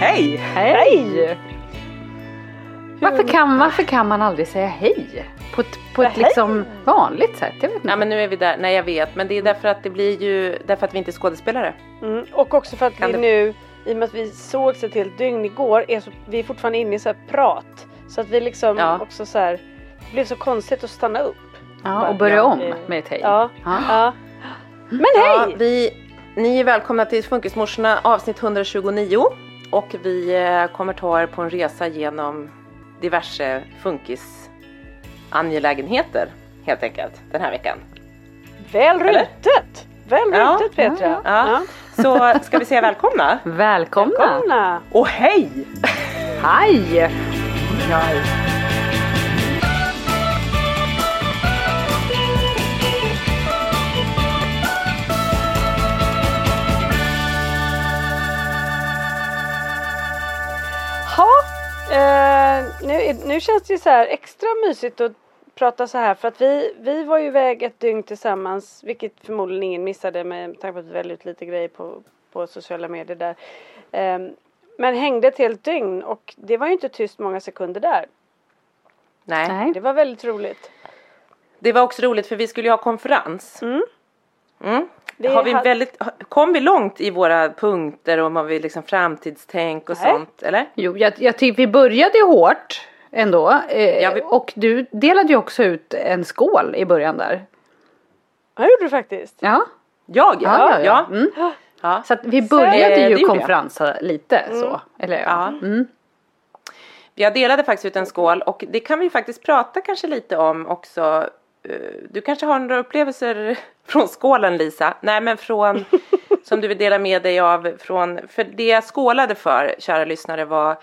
Hej! Hej! Varför kan, varför kan man aldrig säga hej? På ett, på ett liksom vanligt sätt? Jag vet inte. Nej men nu är vi där, nej jag vet men det är därför att det blir ju, därför att vi inte är skådespelare. Mm. Och också för att Kan vi det- nu, i och med att vi sågs ett helt dygn igår, är så, vi är fortfarande inne i så här prat. Så att vi liksom Ja. också så här, det blev så konstigt att stanna upp. ja, och börja om med ett hej. Ja. Ja. ja. Men Ja, hej! vi, ni är välkomna till Funkismorsorna avsnitt 129 och vi eh, kommer ta er på en resa genom diverse funkis angelägenheter helt enkelt den här veckan. Väl rutet! Väl Ja. rutet Petra! Ja. Så ska vi säga välkomna? Välkomna! Välkomna! Och hej! Hej! Ha, eh, nu, nu känns det ju så här extra mysigt att prata så här för att vi, vi var ju iväg ett dygn tillsammans vilket förmodligen ingen missade med tanke på att vi välde ut lite grejer på, på sociala medier där. Eh, men hängde ett helt dygn och det var ju inte tyst många sekunder där. Nej. Nej. Det var väldigt roligt. Det var också roligt för vi skulle ju ha konferens. Mm. Mm. Det har vi hade- väldigt, kom vi långt i våra punkter om vad vi liksom framtidstänk och Nej. sånt eller? Jo, jag, jag tycker vi började ju hårt ändå. Eh, Ja, vi- Och du delade ju också ut en skål i början där. Ja, gjorde du faktiskt. Ja, Jag ja, ja. ja. Mm. Ja. Så vi Eh, började det ju gjorde jag. konferensa lite så. Eller Ja. Mm. Jag delade faktiskt ut en skål och det kan vi faktiskt prata kanske lite om också. Eh, Du kanske har några upplevelser från skålen Lisa? Nej men från som du vill dela med dig av från, för det jag skålade för kära lyssnare var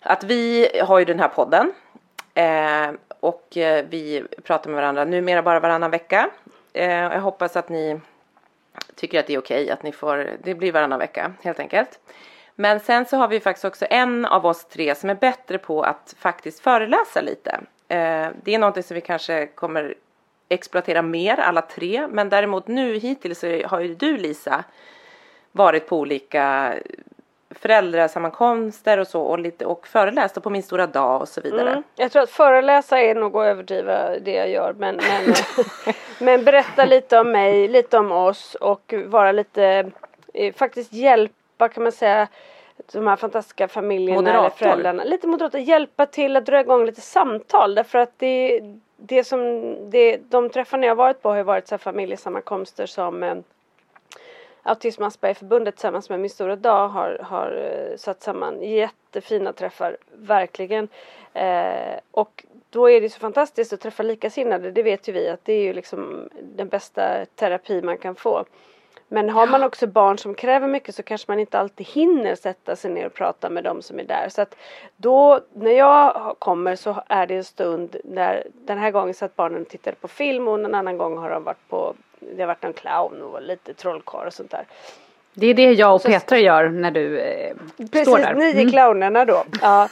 att vi har ju den här podden eh, och eh, vi pratar med varandra numera bara varannan vecka. Eh, jag hoppas att ni tycker att det är okej att ni får, det blir varannan vecka helt enkelt. Men sen så har vi faktiskt också en av oss tre som är bättre på att faktiskt föreläsa lite. Eh, det är någonting som vi kanske kommer exploatera mer alla tre. Men däremot nu hittills har ju du Lisa varit på olika föräldrasammankomster och så och, lite, och föreläst och på min stora dag och så vidare. Mm. Jag tror att föreläsa är nog att överdriva det jag gör men, men, men berätta lite om mig, lite om oss och vara lite, eh, faktiskt hjälpa kan man säga de här fantastiska familjerna eller Moderator. föräldrarna. Lite moderator, hjälpa till att dra igång lite samtal därför att det, det som, det, de träffarna jag varit på har ju varit så här familjesammankomster som eh, Autism Aspergerförbundet tillsammans med Min stora dag har, har eh, satt samman jättefina träffar, verkligen. Eh, och då är det så fantastiskt att träffa likasinnade. Det vet ju vi att det är ju liksom den bästa terapi man kan få. Men har man också barn som kräver mycket så kanske man inte alltid hinner sätta sig ner och prata med dem som är där. Så att då när jag kommer så är det en stund när den här gången satt barnen och tittade på film och en annan gång har de varit på det har varit en clown och lite trollkarl och sånt där. Det är det jag och Petra gör när du eh, Precis, står där. ni är clownerna då. Ja.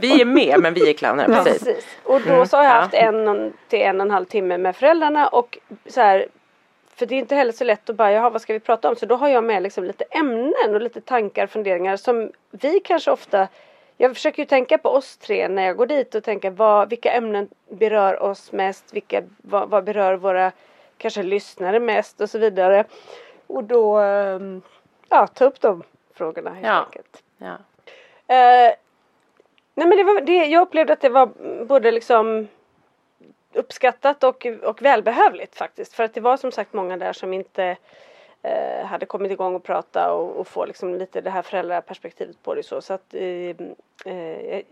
Vi är med men vi är clowner, precis. Precis. Och då så har jag haft en till en och en halv timme med föräldrarna och så här för det är inte heller så lätt att bara, jaha vad ska vi prata om? Så då har jag med liksom lite ämnen och lite tankar, funderingar som vi kanske ofta jag försöker ju tänka på oss tre när jag går dit och tänka vad, vilka ämnen berör oss mest, vilka, vad, vad berör våra kanske lyssnare mest och så vidare. Och då ehm, ja, ta upp de frågorna helt Ja. enkelt. Ja. Eh, nej men det var, det, jag upplevde att det var både liksom uppskattat och, och välbehövligt faktiskt. För att det var som sagt många där som inte eh, hade kommit igång och prata och, och få liksom lite det här föräldraperspektivet på det så. så att, ehm, eh, eh,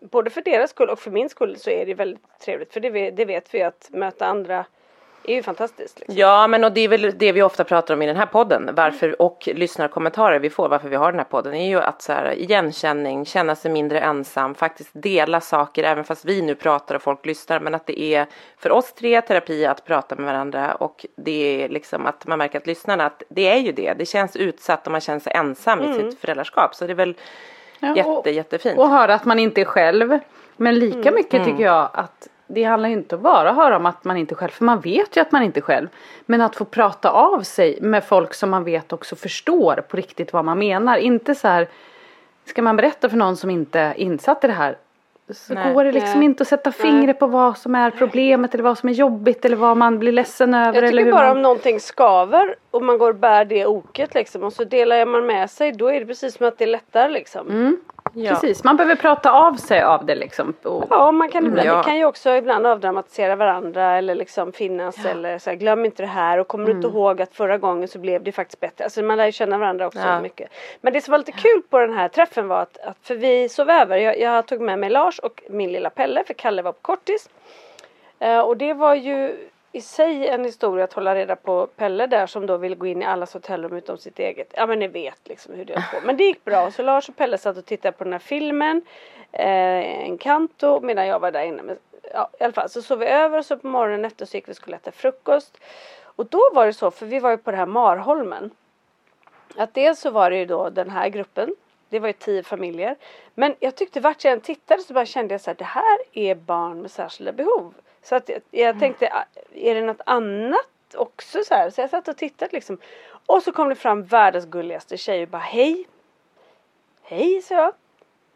både för deras skull och för min skull så är det väldigt trevligt. För det, det vet vi att möta andra är ju fantastiskt. Liksom. Ja, men och det är väl det vi ofta pratar om i den här podden. Varför och lyssnarkommentarer vi får, varför vi har den här podden, är ju att så här, igenkänning, känna sig mindre ensam, faktiskt dela saker, även fast vi nu pratar och folk lyssnar, men att det är för oss tre terapi att prata med varandra och det är liksom att man märker att lyssnarna, att det är ju det, det känns utsatt och man känner sig ensam i sitt föräldraskap, så det är väl Ja, jätte, och- jättefint. Och höra att man inte är själv. Men lika mycket tycker jag att det handlar ju inte bara höra om att man inte är själv. För man vet ju att man inte är själv. Men att få prata av sig med folk som man vet också förstår på riktigt vad man menar. Inte så här. Ska man berätta för någon som inte är insatt i det här. Så Nej. går det liksom inte att sätta fingret på vad som är problemet eller vad som är jobbigt eller vad man blir ledsen över. Jag eller tycker hur bara man... om någonting skaver och man går och bär det oket liksom och så delar man med sig då är det precis som att det är lättare liksom. Mm, ja. Precis, man behöver prata av sig av det liksom. Och, Ja, man kan, ibland, Ja. vi kan ju också ibland avdramatisera varandra eller liksom finnas eller så här, glöm inte det här och kommer du inte ihåg att förra gången så blev det faktiskt bättre. Alltså man lär ju känna varandra också Ja. mycket. Men det som var lite kul på den här träffen var att, att för vi sov över, jag, jag tog med mig Lars och min lilla Pelle för Kalle var på kortis. Eh, och det var ju i sig en historia att hålla reda på Pelle där som då vill gå in i allas hotellrum utom sitt eget. Ja men ni vet liksom hur det går. Men det gick bra. Så Lars och Pelle satt och tittade på den här filmen. Eh, en kanto medan jag var där inne. Men, ja, I alla fall så sov vi över och så på morgonen efter så gick vi och skulle äta frukost. Och då var det så, för vi var ju på det här Marholmen. Att dels så var det ju då den här gruppen. Det var ju tio familjer. Men jag tyckte vart jag än tittade så bara kände jag så här, det här är barn med särskilda behov. Så att jag, tänkte, "Ah, är det något annat också så här? Så jag satt och tittade liksom. Och så kom det fram världens gulligaste tjej och bara hej. Hej sa jag.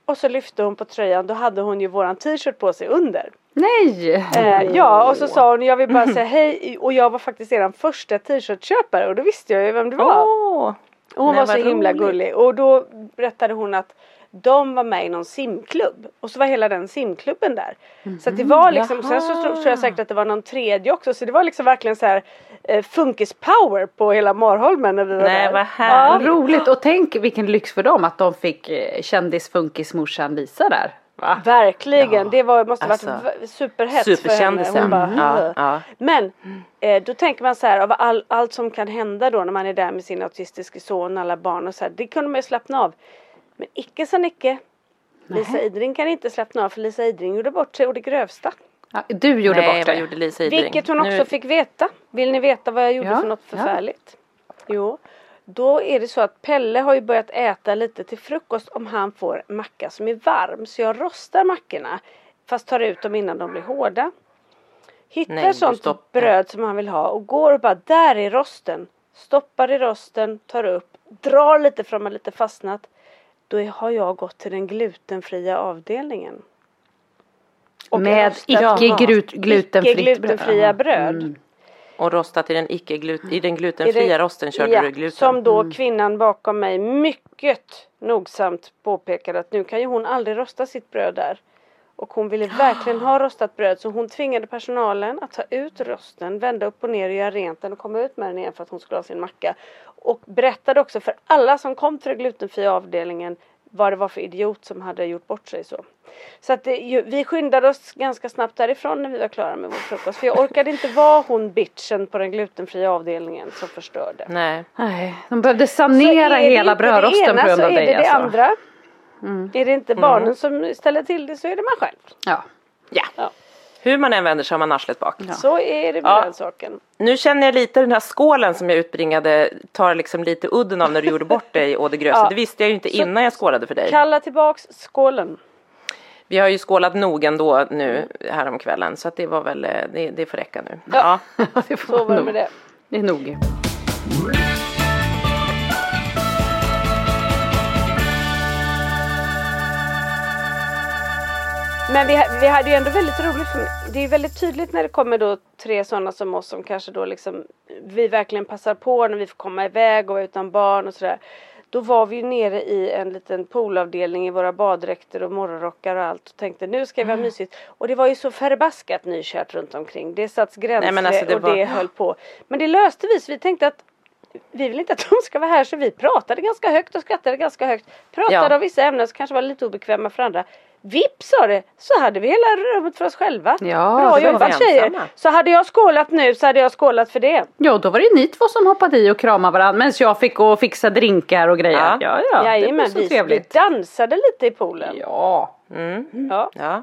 Och så lyfte hon på tröjan, då hade hon ju våran t-shirt på sig under. Nej! Eh, ja och så sa hon jag vill bara säga hej och jag var faktiskt eran första t-shirtköpare och då visste jag ju vem det var. Åh! Och hon var så vad himla roligt. gullig och då berättade hon att de var med i någon simklubb och så var hela den simklubben där. Så att det var liksom, sen så tror, jag säkert att det var någon tredje också så det var liksom verkligen så här eh, funkis-power på hela Marholmen när vi var Nej, där. vad härligt. Roligt och tänk vilken lyx för dem att de fick eh, kändisfunkismorsan Lisa där. Va? Verkligen, Ja. det var, måste Alltså, varit superhett för henne. Hon bara, Ja, "Ugh." ja. Men eh, då tänker man så här av all, allt som kan hända då när man är där med sin autistiska son, alla barn och så här. Det kunde man ju slappna av. Men icke sa Nicke. Lisa Idring kan inte slappna av för Lisa Idring gjorde bort sig och det grövsta. Ja, du gjorde Nej, bort det. gjorde Lisa Idring? Vilket hon också Nu- fick veta. Vill ni veta vad jag gjorde Ja, för något ja. förfärligt? Jo. Då är det så att Pelle har ju börjat äta lite till frukost om han får macka som är varm. Så jag rostar mackorna fast tar ut dem innan de blir hårda. Hittar Nej, sånt bröd som han vill ha och går och bara där är rosten. Stoppar i rosten, tar upp, drar lite från mig lite fastnat. Då har jag gått till den glutenfria avdelningen. Och Med icke glut, glutenfritt Icke-glutenfria bröd. Mm. Och rostat i den, icke glut, i den glutenfria rosten körde ja, du gluten. Som då Mm. kvinnan bakom mig mycket nogsamt påpekade att nu kan ju hon aldrig rosta sitt bröd där. Och hon ville verkligen ha rostat bröd så hon tvingade personalen att ta ut rosten, vända upp och ner och göra rent den och komma ut med den igen för att hon skulle ha sin macka. Och berättade också för alla som kom till den glutenfria avdelningen vad det var för idiot som hade gjort bort sig så. Så att det, ju, vi skyndade oss ganska snabbt därifrån när vi var klara med vår frukost. För jag orkade inte vara hon bitchen på den glutenfria avdelningen som förstörde. Nej. Nej, de behövde sanera Så är det hela inte det brödrosten ena på grund så av är det dig det alltså. andra. Mm. Är det inte barnen som ställer till det så är det man själv. Ja. Ja. Ja. Hur man än vänder så har man arslet bak. Så är det med Ja. den saken. Nu känner jag lite den här skålen som jag utbringade tar liksom lite udden av när du gjorde bort dig å det grövsta. Ja. Det visste jag ju inte Så- innan jag skålade för dig. Kalla tillbaks skålen. Vi har ju skålat nog ändå nu häromkvällen så att det var väl, eh, det, det får räcka nu. Ja. det får Så var det med det. Det är nog. Men vi, vi hade ju ändå väldigt roligt. Det är ju väldigt tydligt när det kommer då tre sådana som oss som kanske då liksom vi verkligen passar på när vi får komma iväg och vara utan barn och sådär. Då var vi ju nere i en liten poolavdelning i våra baddräkter och morgonrockar och allt och tänkte nu ska vi Mm. ha mysigt. Och det var ju så förbaskat nykärt runt omkring. Det satts gränser Nej, alltså, det och var- det höll på. Men det löste vi så vi tänkte att vi vill inte att de ska vara här så vi pratade ganska högt och skrattade ganska högt. Pratade Ja. om vissa ämnen som kanske var lite obekväma för andra. Vips sa det, så hade vi hela rummet för oss själva. Ja, Bra då var vi jobbat tjejer. Så hade jag skålat nu så hade jag skålat för det. Ja, då var det ni två som hoppade i och kramade varandra medan jag fick och fixa drinkar och grejer. Ja. Ja, ja, det var Jajamän, så vi, vi trevligt. dansade lite i poolen. Ja. Mm. Ja. ja.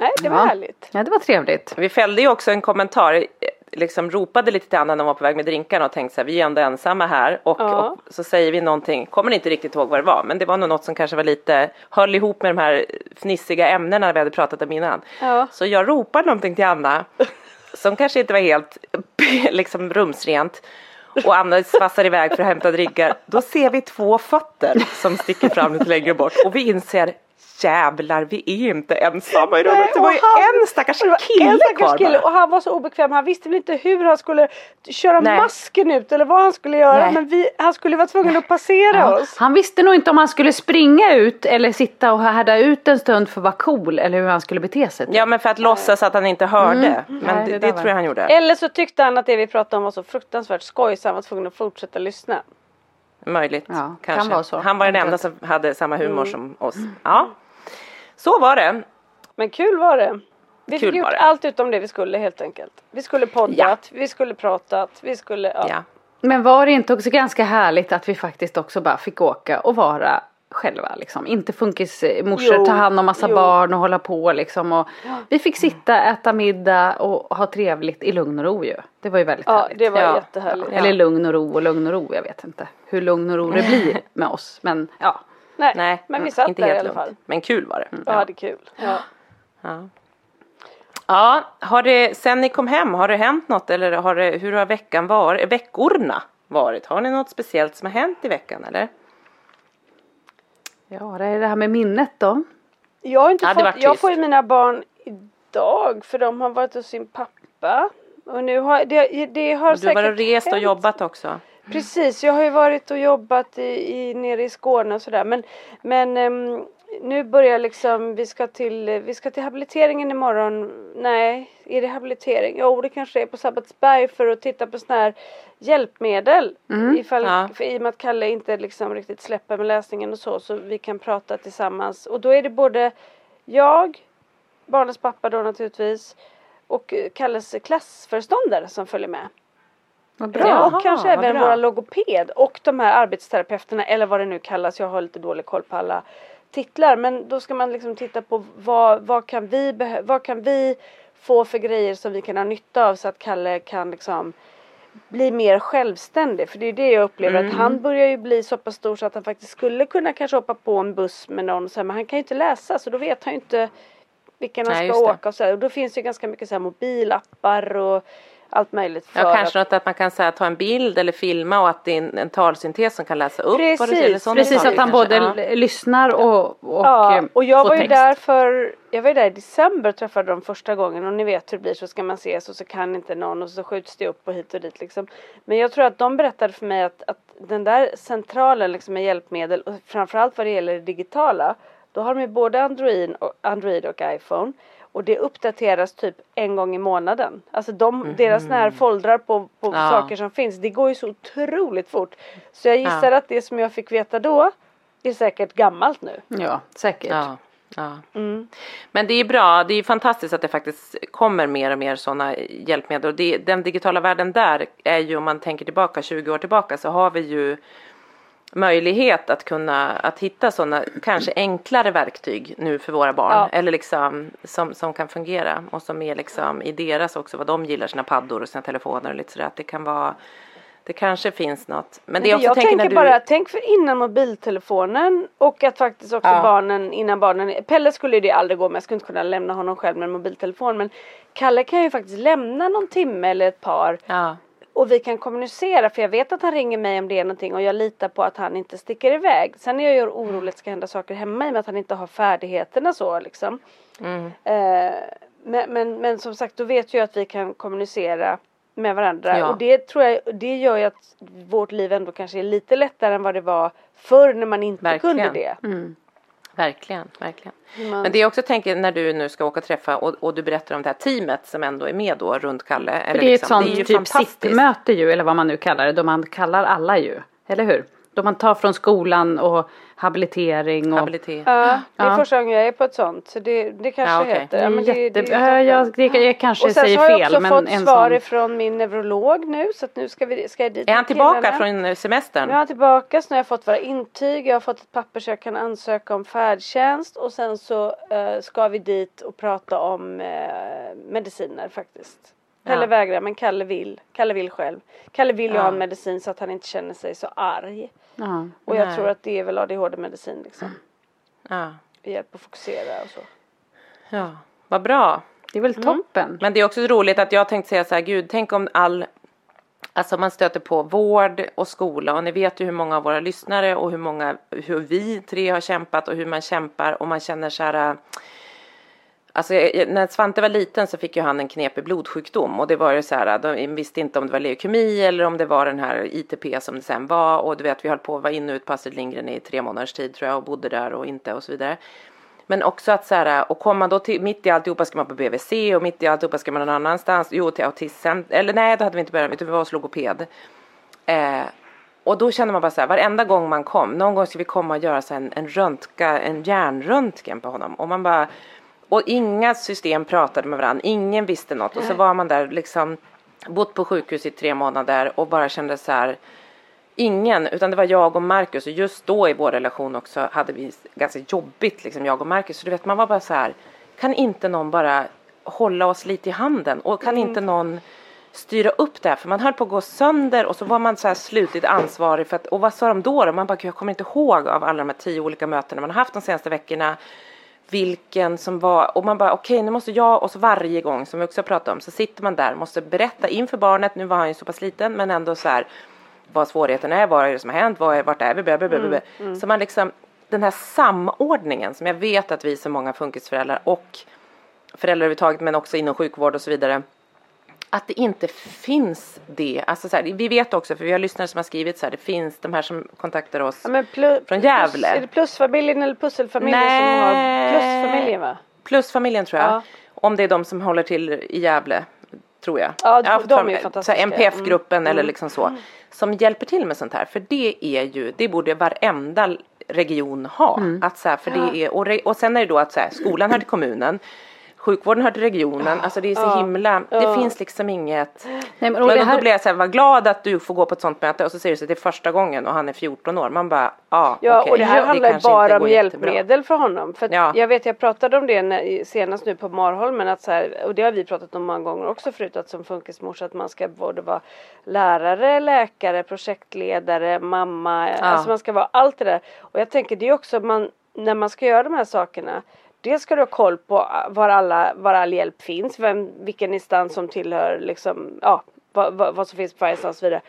Nej, det var Ja. härligt. ja, det var trevligt. Vi fällde ju också en kommentar, liksom ropade lite till Anna när hon var på väg med drinkarna och tänkte så här, vi är ändå ensamma här och, Ja. och så säger vi någonting, kommer inte riktigt ihåg vad det var, men det var nog något som kanske var lite, höll ihop med de här fnissiga ämnena vi hade pratat om innan. Ja. Så jag ropade någonting till Anna som kanske inte var helt liksom rumsrent och Anna svassar iväg för att hämta drinkar. Då ser vi två fötter som sticker fram lite längre bort och vi inser jävlar vi är inte ensamma i rummet. Nej, Det var ju han- en stackars kille en stackars kvar kille bara. och han var så obekväm. Han visste väl inte hur han skulle köra Nej. masken ut eller vad han skulle göra. Nej. Men vi, han skulle vara tvungen att passera Ja, oss. han visste nog inte om han skulle springa ut eller sitta och härda ut en stund för att vara cool eller hur han skulle bete sig. Ja men för att låtsas att han inte hörde. Men Nej, det, det det, tror jag han gjorde. Eller så tyckte han att det vi pratade om var så fruktansvärt skoj så han var tvungen att fortsätta lyssna. Möjligt. Ja, kan kanske. vara så. Han var den enda som hade samma humor som oss. Ja. Så var det. Men kul var det. Vi Kul fick gjort var det. allt utom det vi skulle helt enkelt. Vi skulle poddat, vi skulle pratat, vi skulle... Ja. Ja. Men var det inte också ganska härligt att vi faktiskt också bara fick åka och vara själva liksom. Inte funkismorsor, Jo, ta hand om massa jo. barn och hålla på liksom. Och vi fick sitta, äta middag och ha trevligt i lugn och ro ju. Det var ju väldigt Ja, härligt. det var Ja. jättehärligt. Eller lugn och ro och lugn och ro, jag vet inte hur lugn och ro det blir med oss. Men ja, Nej, Nej, men vi mm, satt inte där i helt alla lugnt. fall. Men kul var det. Och hade kul. Ja. Ja. Ja, har det, sen ni kom hem, har det hänt något eller har det, hur har veckan varit, veckorna varit? Har ni något speciellt som har hänt i veckan eller? Ja det är det här med minnet då. Jag har inte fått, jag får ju mina barn idag för de har varit hos sin pappa. Och nu har det, det har Och du har och rest och hänt. jobbat också. Precis, jag har ju varit och jobbat i, i, nere i Skåne och sådär men, men ehm, nu börjar liksom, vi ska till, vi ska till habiliteringen imorgon. Nej, är det habilitering? Jo, det kanske är på Sabbatsberg för att titta på sådana här hjälpmedel. Ifall, Ja. för, I och med att Kalle inte liksom riktigt släpper med läsningen och så, så vi kan prata tillsammans. Och då är det både jag, barnens pappa då naturligtvis, och Kalles klassföreståndare som följer med. Vad Ja, Jaha, och kanske vad även bra. våra logoped och de här arbetsterapeuterna eller vad det nu kallas. Jag har lite dålig koll på alla titlar. Men då ska man liksom titta på vad, vad, kan, vi vad kan vi få för grejer som vi kan ha nytta av så att Kalle kan liksom bli mer självständig. För det är det jag upplever Mm. att han börjar ju bli så pass stor så att han faktiskt skulle kunna kanske hoppa på en buss med någon. Så här, men han kan ju inte läsa så då vet han ju inte vilken han Nej, ska åka och så här. Och då finns det ju ganska mycket så här mobilappar och allt möjligt. För Ja, kanske att, något att man kan säga, ta en bild eller filma och att det är en, en talsyntes som kan läsa upp. vad du Precis, sådana Precis att han kanske. både Ja. lyssnar och, och Ja, eh, och jag var ju text. där för, jag var ju där i december och träffade dem första gången och ni vet hur det blir så ska man ses och så kan inte någon och så skjuts det upp och hit och dit liksom. Men jag tror att de berättade för mig att, att den där centralen liksom med hjälpmedel och framförallt vad det gäller det digitala då har de ju både Android och, Android och iPhone och det uppdateras typ en gång i månaden. Alltså de, deras såna här foldrar på, på Ja. saker som finns, det går ju så otroligt fort. Så jag gissar att det som jag fick veta då är säkert gammalt nu. Ja, säkert. Ja, ja. Mm. Men det är bra, det är fantastiskt att det faktiskt kommer mer och mer sådana hjälpmedel. Och det, den digitala världen där är ju, om man tänker tillbaka 20 år tillbaka, så har vi ju möjlighet att kunna att hitta sådana kanske enklare verktyg nu för våra barn. Ja. Eller liksom som, som kan fungera och som är liksom i deras också vad de gillar, sina paddor och sina telefoner och lite sådär. Att det kan vara det kanske finns något. Men det också jag tänker tänker du... bara, tänk för innan mobiltelefonen och att faktiskt också Ja. barnen, innan barnen, Pelle skulle ju det aldrig gå med, jag skulle inte kunna lämna honom själv med en mobiltelefon men Kalle kan ju faktiskt lämna någon timme eller ett par Ja, och vi kan kommunicera för jag vet att han ringer mig om det är någonting och jag litar på att han inte sticker iväg. Sen är jag ju orolig att det ska hända saker hemma i och med att han inte har färdigheterna så liksom. mm, Eh, men, men, men som sagt då vet jag att vi kan kommunicera med varandra Ja. och det tror jag, det gör ju att vårt liv ändå kanske är lite lättare än vad det var förr när man inte Verkligen. kunde det. Mm. Verkligen, verkligen. Man, Men det jag också tänker när du nu ska åka och träffa och, och du berättar om det här teamet som ändå är med då runt Kalle. Eller det är ett liksom, sånt det är ju typ sittmöte ju, eller vad man nu kallar det, då man kallar alla ju. Eller hur? Då man tar från skolan och habilitering och... Habilitet. ja, det är Ja. första gången jag är på ett sånt så det, det kanske Ja, okej. heter. Är men det, jätte... det är ja, jag, det, jag kanske och sen säger så har jag fel också men fått svar sån... ifrån min neurolog nu så att nu ska, vi, ska jag dit Är han tillbaka killarna. från semestern? Nu är han tillbaka, så nu har jag fått våra intyg, jag har fått ett papper så jag kan ansöka om färdtjänst och sen så eh, ska vi dit och prata om eh, mediciner faktiskt. Pelle Ja. vägrar men Kalle vill. Kalle vill själv. Kalle vill ju Ja. ha en medicin så att han inte känner sig så arg. Ja. Och jag Nej. tror att det är väl ADHD-medicin liksom. Ja. Det hjälper att fokusera och så. ja, vad bra. Det är väl Mm. toppen. Men det är också roligt att jag tänkte säga så här, gud, tänk om all Alltså man stöter på vård och skola och ni vet ju hur många av våra lyssnare och hur många, hur vi tre har kämpat och hur man kämpar och man känner så här äh, Alltså jag- när Svante var liten så fick ju han en knepig blodsjukdom och det var ju så här, de visste inte om det var leukemi eller om det var den här ITP som det sen var och du vet vi höll på att vara in och ut på Astrid Lindgren i tre månaders tid tror jag och bodde där och inte och så vidare. Men också att så här, och komma man då till, mitt i alltihopa ska man på BVC och mitt i alltihopa ska man någon annanstans, jo till autism, eller nej då hade vi inte börjat utan vi var hos logoped. Eh, och då känner man bara så här, varenda gång man kom, någon gång ska vi komma och göra så här en, en röntga, en hjärnröntgen på honom. Och man bara, och inga system pratade med varandra, ingen visste något. Och så var man där liksom, bott på sjukhus i tre månader och bara kände så här, ingen, utan det var jag och Marcus och just då i vår relation också hade vi ganska jobbigt liksom jag och Marcus. Så du vet man var bara så här, kan inte någon bara hålla oss lite i handen och kan inte någon styra upp det här för man höll på att gå sönder och så var man så här slutligt ansvarig för att och vad sa de då? då? Man bara, "Gud, jag kommer inte ihåg av alla de här tio olika mötena man har haft de senaste veckorna vilken som var och man bara okej nu måste jag och så varje gång som vi också har pratat om så sitter man där måste berätta inför barnet nu var han ju så pass liten men ändå så här vad svårigheten är, vad är det som har hänt, vad är, vart är vi, bla, bla, bla, bla, bla. Så man liksom, den här samordningen som jag vet att vi som många funkisföräldrar och föräldrar överhuvudtaget men också inom sjukvård och så vidare att det inte finns det. Alltså så här, vi vet också, för vi har lyssnare som har skrivit så här, det finns de här som kontaktar oss. Ja, men plu- Från Gävle. Plus, är det plusfamiljen eller pusselfamiljen som har plusfamiljen va? Plusfamiljen tror jag. Ja. Om det är de som håller till i Gävle. Tror jag. Ja, fått de är fantastiska. MPF-gruppen eller liksom så. Som hjälper till med sånt här. För det är ju, det borde varenda region ha. Att så här, för det är, och, och sen är det då att så här, skolan hör till kommunen. Sjukvården hör till regionen. Alltså det är så Ja. himla, det Ja. finns liksom inget. Nej, men, Men det då här, blir jag så här, vad glad att du får gå på ett sånt möte och så säger du så att det är första gången och han är 14 år. Man bara, ah, Ja okej, och det här handlar ju kanske bara om går jättebra. hjälpmedel för honom. För Ja. jag vet jag pratade om det när, senast nu på Marholmen att så här, och det har vi pratat om många gånger också förut att som funkismorsa att man ska både vara lärare, läkare, projektledare, mamma, alltså man ska vara allt det där. Och jag tänker det är också man när man ska göra de här sakerna Dels ska du ha koll på var, alla, var all hjälp finns, vem, vilken instans som tillhör liksom, ja, vad, vad, vad som finns på varje instans och så vidare.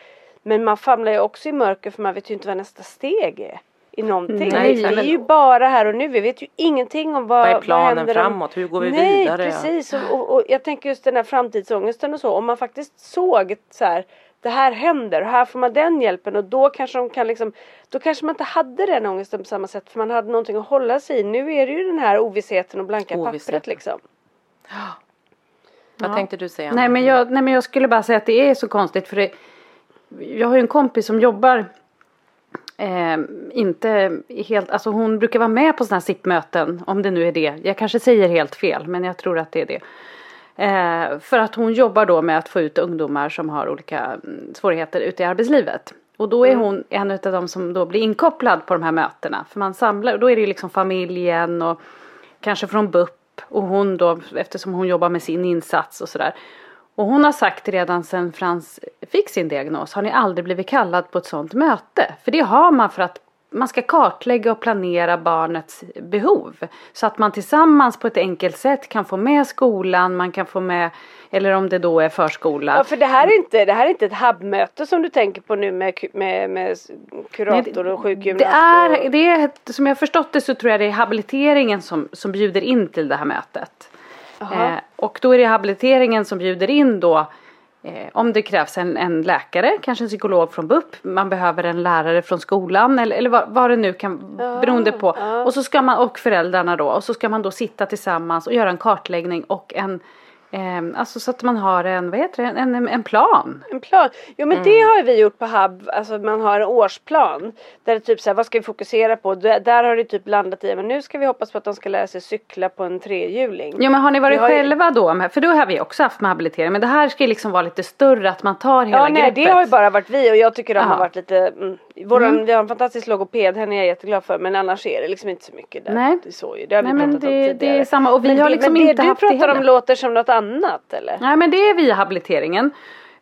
Men man famlar ju också i mörker för man vet ju inte vad nästa steg är. I någonting. Nej, det är ju bara här och nu. Vi vet ju ingenting om vad, Vad är vad planen om- framåt? Hur går vi Nej, vidare? Ja. precis. Och, och, och jag tänker just den här framtidsångesten och så. Om man faktiskt såg så här. Det här händer och här får man den hjälpen och då kanske de kan liksom Då kanske man inte hade den ångesten på samma sätt för man hade någonting att hålla sig i. Nu är det ju den här ovissheten och blanka pappret Ovissheten. liksom. Vad Ja. tänkte du säga? Nej, men jag, nej men jag skulle bara säga att det är så konstigt för det, Jag har ju en kompis som jobbar eh, inte helt, alltså hon brukar vara med på sådana här SIP-möten, om det nu är det. Jag kanske säger helt fel, men jag tror att det är det. Eh, för att hon jobbar då med att få ut ungdomar som har olika mm, svårigheter ute i arbetslivet. Och då är mm. hon en av de som då blir inkopplad på de här mötena. För man samlar, och då är det liksom familjen och kanske från BUP och hon då eftersom hon jobbar med sin insats och sådär. Och hon har sagt redan sedan Frans fick sin diagnos, har ni aldrig blivit kallad på ett sådant möte? För det har man för att man ska kartlägga och planera barnets behov. Så att man tillsammans på ett enkelt sätt kan få med skolan, man kan få med, eller om det då är förskola. Ja för det här är inte, det här är inte ett hubbmöte som du tänker på nu med, med, med kurator och sjukgymnast. Det är, det är, som jag förstått det så tror jag det är habiliteringen som, som bjuder in till det här mötet. Eh, och då är det habiliteringen som bjuder in då om det krävs en, en, läkare, kanske en psykolog från BUP, man behöver en lärare från skolan eller, eller vad, vad det nu kan, ja, beroende på. Ja. Och så ska man, och föräldrarna då, och så ska man då sitta tillsammans och göra en kartläggning och en Eh, alltså så att man har en, vad heter det, en, en plan. En plan. Jo men mm. det har vi gjort på HUB, alltså man har en årsplan. Där det typ så här, vad ska vi fokusera på? Där, där har det typ landat i, men nu ska vi hoppas på att de ska lära sig cykla på en trehjuling. Jo men har ni varit har själva ju... då? För då har vi också haft med habilitering. Men det här ska ju liksom vara lite större, att man tar hela ja, nej, greppet. det har ju bara varit vi och jag tycker de Aha. har varit lite, mm, våran, mm. vi har en fantastisk logoped, henne är jag jätteglad för. Men annars är det liksom inte så mycket där. Nej. Det så ju, det har nej, vi men pratat det, om tidigare. Det är samma och vi men har liksom men inte det haft du pratar det om låter som något annat eller? Nej men det är via habiliteringen.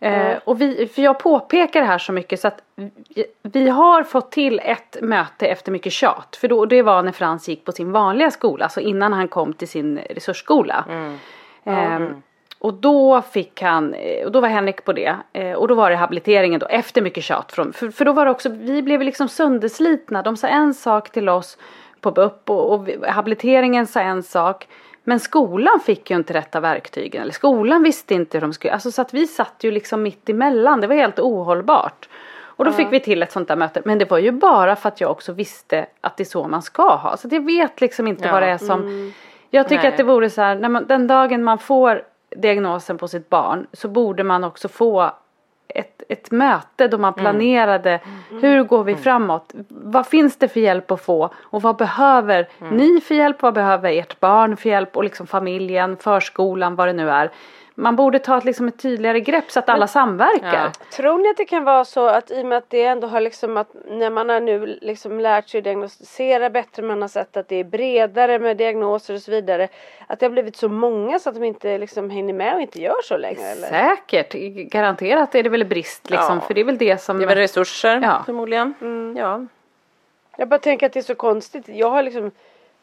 Mm. Eh, och vi, för jag påpekar det här så mycket så att vi, vi har fått till ett möte efter mycket tjat. För då, det var när Frans gick på sin vanliga skola, alltså innan han kom till sin resursskola. Mm. Eh, och då fick han, eh, och då var Henrik på det. Eh, och då var det habiliteringen då efter mycket tjat. Från, för, för då var det också, vi blev liksom sönderslitna. De sa en sak till oss på BUP och, och habiliteringen sa en sak. Men skolan fick ju inte rätta verktygen. Eller skolan visste inte hur de skulle. Alltså så att vi satt ju liksom mitt emellan. Det var helt ohållbart. Och då fick vi till ett sånt där möte. Men det var ju bara för att jag också visste att det är så man ska ha. Så jag vet liksom inte ja. vad det är som. Mm. Jag tycker Nej. att det vore så här. När man, den dagen man får diagnosen på sitt barn. Så borde man också få ett, ett möte då man mm. planerade mm. hur går vi mm. framåt? Vad finns det för hjälp att få? Och vad behöver mm. ni för hjälp? Vad behöver ert barn för hjälp? Och liksom familjen, förskolan, vad det nu är man borde ta ett, liksom ett tydligare grepp så att alla samverkar. Ja. Tror ni att det kan vara så att i och med att det ändå har liksom att när man har nu liksom lärt sig diagnostisera bättre, man har sett att det är bredare med diagnoser och så vidare. Att det har blivit så många så att de inte liksom hänger med och inte gör så längre eller? Säkert, garanterat är det väl brist liksom. Ja. För det är väl det som. Det är väl resurser ja. förmodligen. Mm. Ja. Jag bara tänker att det är så konstigt. Jag har liksom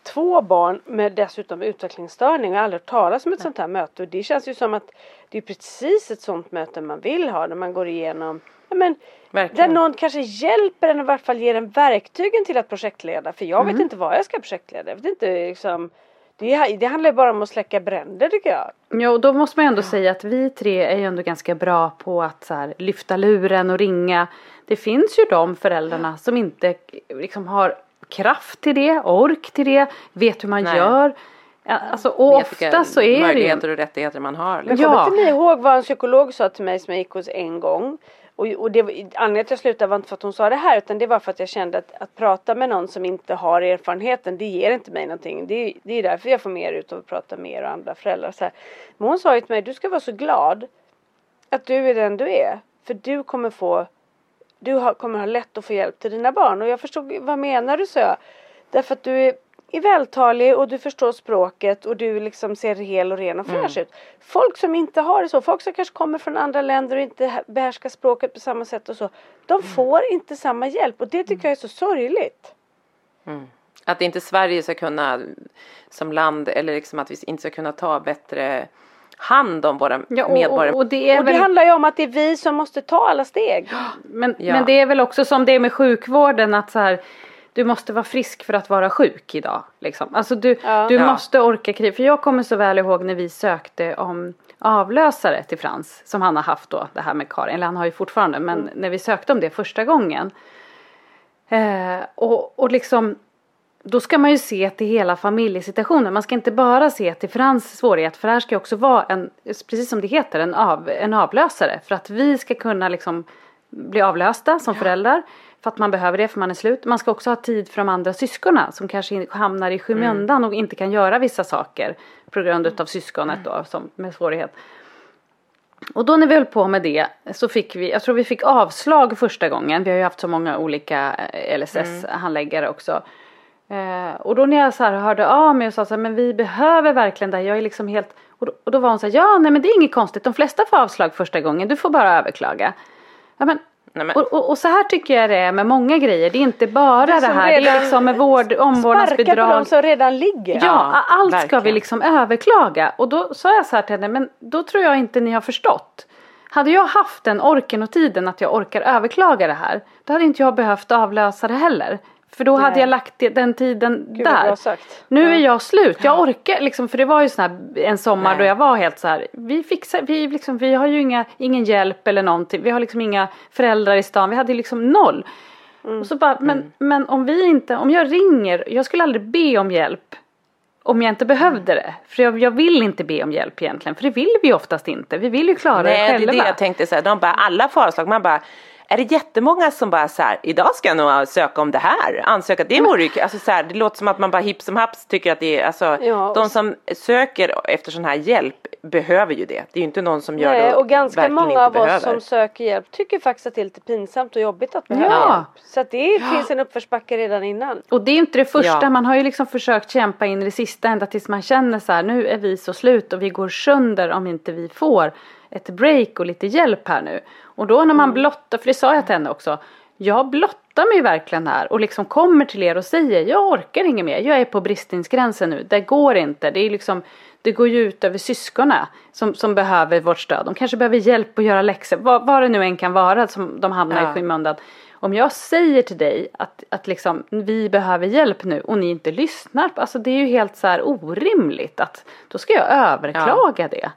två barn med dessutom utvecklingsstörning och jag har aldrig hört talas om ett sånt här möte. Och det känns ju som att det är precis ett sånt möte man vill ha när man går igenom ja, men, där någon kanske hjälper en i vart fall ger en verktygen till att projektleda. För jag mm. vet inte vad jag ska projektleda. Jag vet inte liksom det, det handlar ju bara om att släcka bränder tycker jag. Ja och då måste man ju ändå säga att vi tre är ju ändå ganska bra på att så här, lyfta luren och ringa. Det finns ju de föräldrarna som inte liksom har kraft till det, ork till det, vet hur man Nej. gör. Alltså, och ofta så är det möjligheter och rättigheter man har. Liksom. Men kommer inte ni ihåg vad en psykolog sa till mig som jag gick hos en gång? Och, och det, anledningen till att jag slutade var inte för att hon sa det här utan det var för att jag kände att, att prata med någon som inte har erfarenheten det ger inte mig någonting. Det, det är därför jag får mer ut av att prata med er och andra föräldrar. Så här. Men hon sa ju till mig, du ska vara så glad att du är den du är. För du kommer få du har, kommer ha lätt att få hjälp till dina barn. Och jag förstod, vad menar du? så jag. Därför att du är, är vältalig och du förstår språket och du liksom ser hel och ren och fräsch mm. ut. Folk som inte har det så, folk som kanske kommer från andra länder och inte behärskar språket på samma sätt och så. De mm. får inte samma hjälp och det tycker jag är så sorgligt. Mm. Att inte Sverige ska kunna som land eller liksom att vi inte ska kunna ta bättre hand om våra ja, och, medborgare. Och, det, och väl... det, handlar ju om att det är vi som måste ta alla steg. Men, ja. men det är väl också som det är med sjukvården att så här du måste vara frisk för att vara sjuk idag. Liksom. Alltså du, ja. du måste orka kriga. För jag kommer så väl ihåg när vi sökte om avlösare till Frans. Som han har haft då, det här med Karin. Eller han har ju fortfarande. Men mm. när vi sökte om det första gången. Eh, och, och liksom då ska man ju se till hela familjesituationen. Man ska inte bara se till Frans svårighet. För det här ska också vara en, precis som det heter, en, av, en avlösare. För att vi ska kunna liksom bli avlösta som föräldrar. för att man behöver det för man är slut. Man ska också ha tid för de andra syskonen som kanske hamnar i skymundan mm. och inte kan göra vissa saker på grund av syskonet då som, med svårighet. Och då när vi höll på med det så fick vi, jag tror vi fick avslag första gången. Vi har ju haft så många olika eh, LSS-handläggare mm. också. Eh, och då när jag så här hörde av mig och sa så här, men vi behöver verkligen det jag är liksom helt och då, och då var hon så här, ja nej men det är inget konstigt, de flesta får avslag första gången, du får bara överklaga. Ja, men, och, och, och, så här tycker jag det är med många grejer. Det är inte bara det, det här. Det är liksom med vård, omvårdnadsbidrag. Sparka på de som redan ligger. Ja, ja allt verkligen. ska vi liksom överklaga. Och då sa jag så här till henne, men då tror jag inte ni har förstått. Hade jag haft den orken och tiden att jag orkar överklaga det här. Då hade inte jag behövt avlösa det heller. För då Nej. hade jag lagt den tiden Gud, där. Nu ja. är jag slut. Jag orkar liksom, för det var ju sån här, en sommar Nej. då jag var helt så här. Vi fixar, vi liksom, vi har ju inga, ingen hjälp eller någonting. Vi har liksom inga föräldrar i stan. Vi hade liksom noll. Mm. Och så bara, men, mm. men om vi inte, om jag ringer, jag skulle aldrig be om hjälp. Om jag inte behövde det. För jag, jag, vill inte be om hjälp egentligen. För det vill vi oftast inte. Vi vill ju klara Nej, det själva. Nej det är det jag tänkte säga. De bara, alla får avslag. Man bara är det jättemånga som bara så här, idag ska jag nog söka om det här, ansöka, det vore ju alltså så här, det låter som att man bara hipp som haps tycker att det är, alltså ja, de som söker efter sån här hjälp behöver ju det. Det är ju inte någon som gör Nej, det och ganska många av behöver. oss som söker hjälp tycker faktiskt att det är lite pinsamt och jobbigt att behöva ja. hjälp. Så att det ja. finns en uppförsbacke redan innan. Och det är inte det första, ja. man har ju liksom försökt kämpa in i det sista ända tills man känner så här, nu är vi så slut och vi går sönder om inte vi får ett break och lite hjälp här nu. Och då när man mm. blottar, för det sa jag till henne också, jag blottar mig verkligen här och liksom kommer till er och säger jag orkar inget mer, jag är på bristningsgränsen nu, det går inte, det är liksom det går ju ut över syskonen som, som behöver vårt stöd. De kanske behöver hjälp att göra läxor, vad, vad det nu än kan vara som de hamnar ja. i skymundan. Om jag säger till dig att, att liksom, vi behöver hjälp nu och ni inte lyssnar, alltså det är ju helt så här orimligt att då ska jag överklaga ja. det.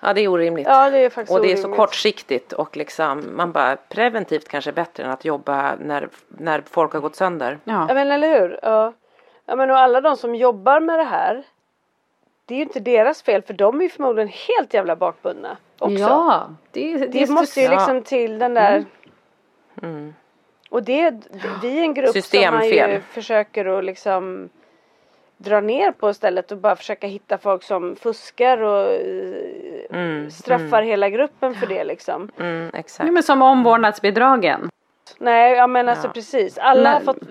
Ja det är orimligt. Ja, det är faktiskt och det är så kortsiktigt och liksom man bara preventivt kanske är bättre än att jobba när, när folk har gått sönder. Ja, ja men eller hur. Ja. ja men och alla de som jobbar med det här det är ju inte deras fel för de är ju förmodligen helt jävla bakbundna också. Ja, det, det, det måste ju liksom till den där mm. Mm. Och det, vi är en grupp Systemfel. som man ju försöker att liksom dra ner på istället och bara försöka hitta folk som fuskar och eh, mm, straffar mm. hela gruppen för det liksom. Mm, exakt. men som omvårdnadsbidragen. Nej, jag menar alltså ja. precis. Alla har fått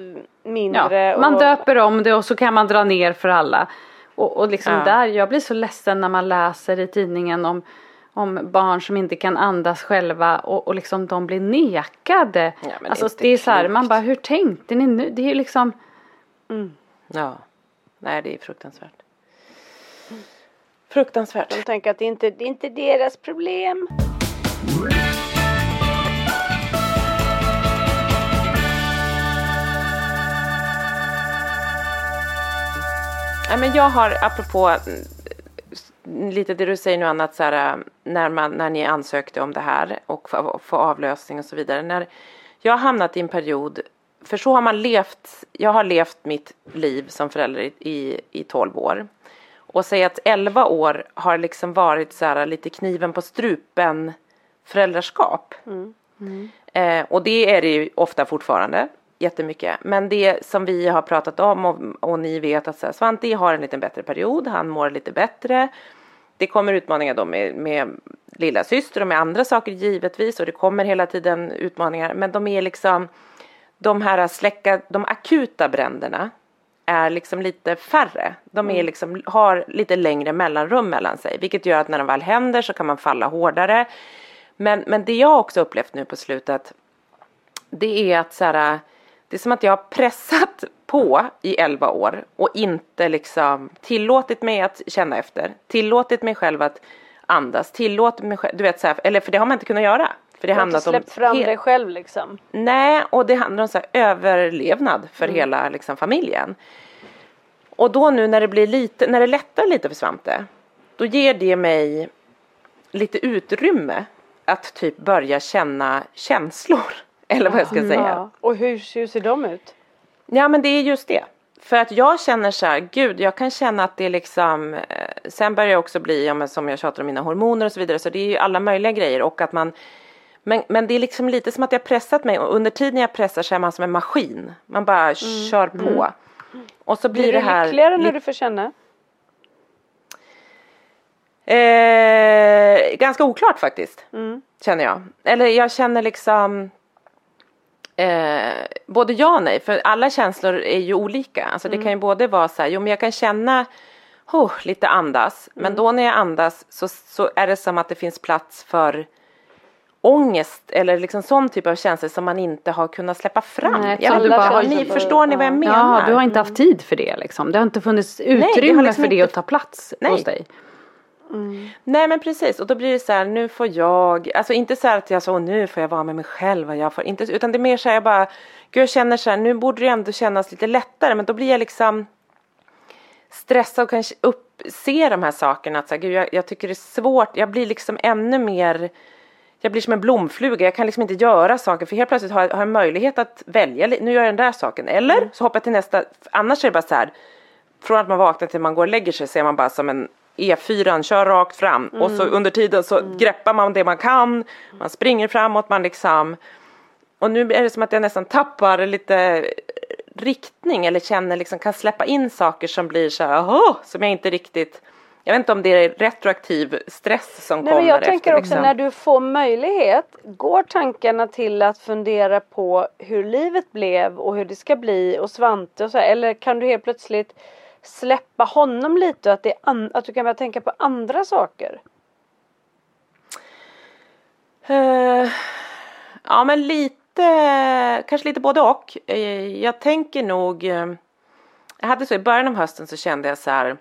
mindre. Ja, man och... döper om det och så kan man dra ner för alla. Och, och liksom ja. där, jag blir så ledsen när man läser i tidningen om om barn som inte kan andas själva och, och liksom de blir nekade. Ja, alltså det är, det är så här, man bara hur tänkte ni nu? Det är ju liksom. Mm. Ja. Nej, det är fruktansvärt. Fruktansvärt. De tänker att det inte det är inte deras problem. Ja, men jag har, apropå mm, lite det du säger nu Anna, att så här, när, man, när ni ansökte om det här och få avlösning och så vidare. När jag har hamnat i en period för så har man levt, jag har levt mitt liv som förälder i, i, i 12 år. Och säga att 11 år har liksom varit så här lite kniven på strupen föräldraskap. Mm. Mm. Eh, och det är det ju ofta fortfarande jättemycket. Men det som vi har pratat om och, och ni vet att så här, Svante har en lite bättre period, han mår lite bättre. Det kommer utmaningar då med, med lilla syster och med andra saker givetvis och det kommer hela tiden utmaningar men de är liksom de här släcka, de akuta bränderna är liksom lite färre. De är mm. liksom, har lite längre mellanrum mellan sig, vilket gör att när de väl händer så kan man falla hårdare. Men, men det jag också upplevt nu på slutet, det är att så här, det är som att jag har pressat på i elva år och inte liksom tillåtit mig att känna efter, tillåtit mig själv att andas, tillåtit mig själv, du vet så här, eller för det har man inte kunnat göra. För det handlar om... släppt fram dig själv liksom? Nej, och det handlar om så överlevnad för mm. hela liksom, familjen. Och då nu när det blir lite, när det lättar lite för Svante, då ger det mig lite utrymme att typ börja känna känslor. Eller vad jag ska säga. Ja. Och hur, hur ser de ut? Ja men det är just det. För att jag känner så här, gud jag kan känna att det är liksom, eh, sen börjar jag också bli, ja, men som jag tjatar om mina hormoner och så vidare, så det är ju alla möjliga grejer och att man Men, men det är liksom lite som att jag pressat mig och under tiden jag pressar så är man som en maskin. Man bara mm. kör på. Mm. Och så blir, blir det här. Blir du lyckligare när du får känna? Eh, ganska oklart faktiskt. Mm. Känner jag. Eller jag känner liksom eh, både ja och nej. För alla känslor är ju olika. Alltså mm. det kan ju både vara så här, jo men jag kan känna oh, lite andas. Mm. Men då när jag andas så, så är det som att det finns plats för ångest eller liksom sån typ av känslor som man inte har kunnat släppa fram. Nej, jag vet, bara, ni, förstår ni vad jag menar? Ja, du har inte haft tid för det liksom. Det har inte funnits utrymme Nej, liksom för det inte... att ta plats Nej. hos dig. Mm. Nej men precis och då blir det så här nu får jag, alltså inte så här att jag så nu får jag vara med mig själv och jag får inte, utan det är mer så här jag bara, gud jag känner så här nu borde det ändå kännas lite lättare men då blir jag liksom stressad och kanske upp, de här sakerna att så här, gud jag, jag tycker det är svårt, jag blir liksom ännu mer jag blir som en blomfluga, jag kan liksom inte göra saker för helt plötsligt har jag, har jag möjlighet att välja, nu gör jag den där saken eller mm. så hoppar jag till nästa, annars är det bara så här från att man vaknar till man går och lägger sig så är man bara som en E4 kör rakt fram mm. och så mm. under tiden så mm. greppar man det man kan, man springer framåt, man liksom och nu är det som att jag nästan tappar lite riktning eller känner liksom kan släppa in saker som blir så här, oh, som jag inte riktigt jag vet inte om det är retroaktiv stress som Nej, kommer. Men jag efter, tänker också liksom. när du får möjlighet, går tankarna till att fundera på hur livet blev och hur det ska bli och Svante och så här, eller kan du helt plötsligt släppa honom lite och att, det att du kan börja tänka på andra saker? Uh, ja men lite, kanske lite både och. Uh, jag tänker nog, uh, jag hade så i början av hösten så kände jag så här,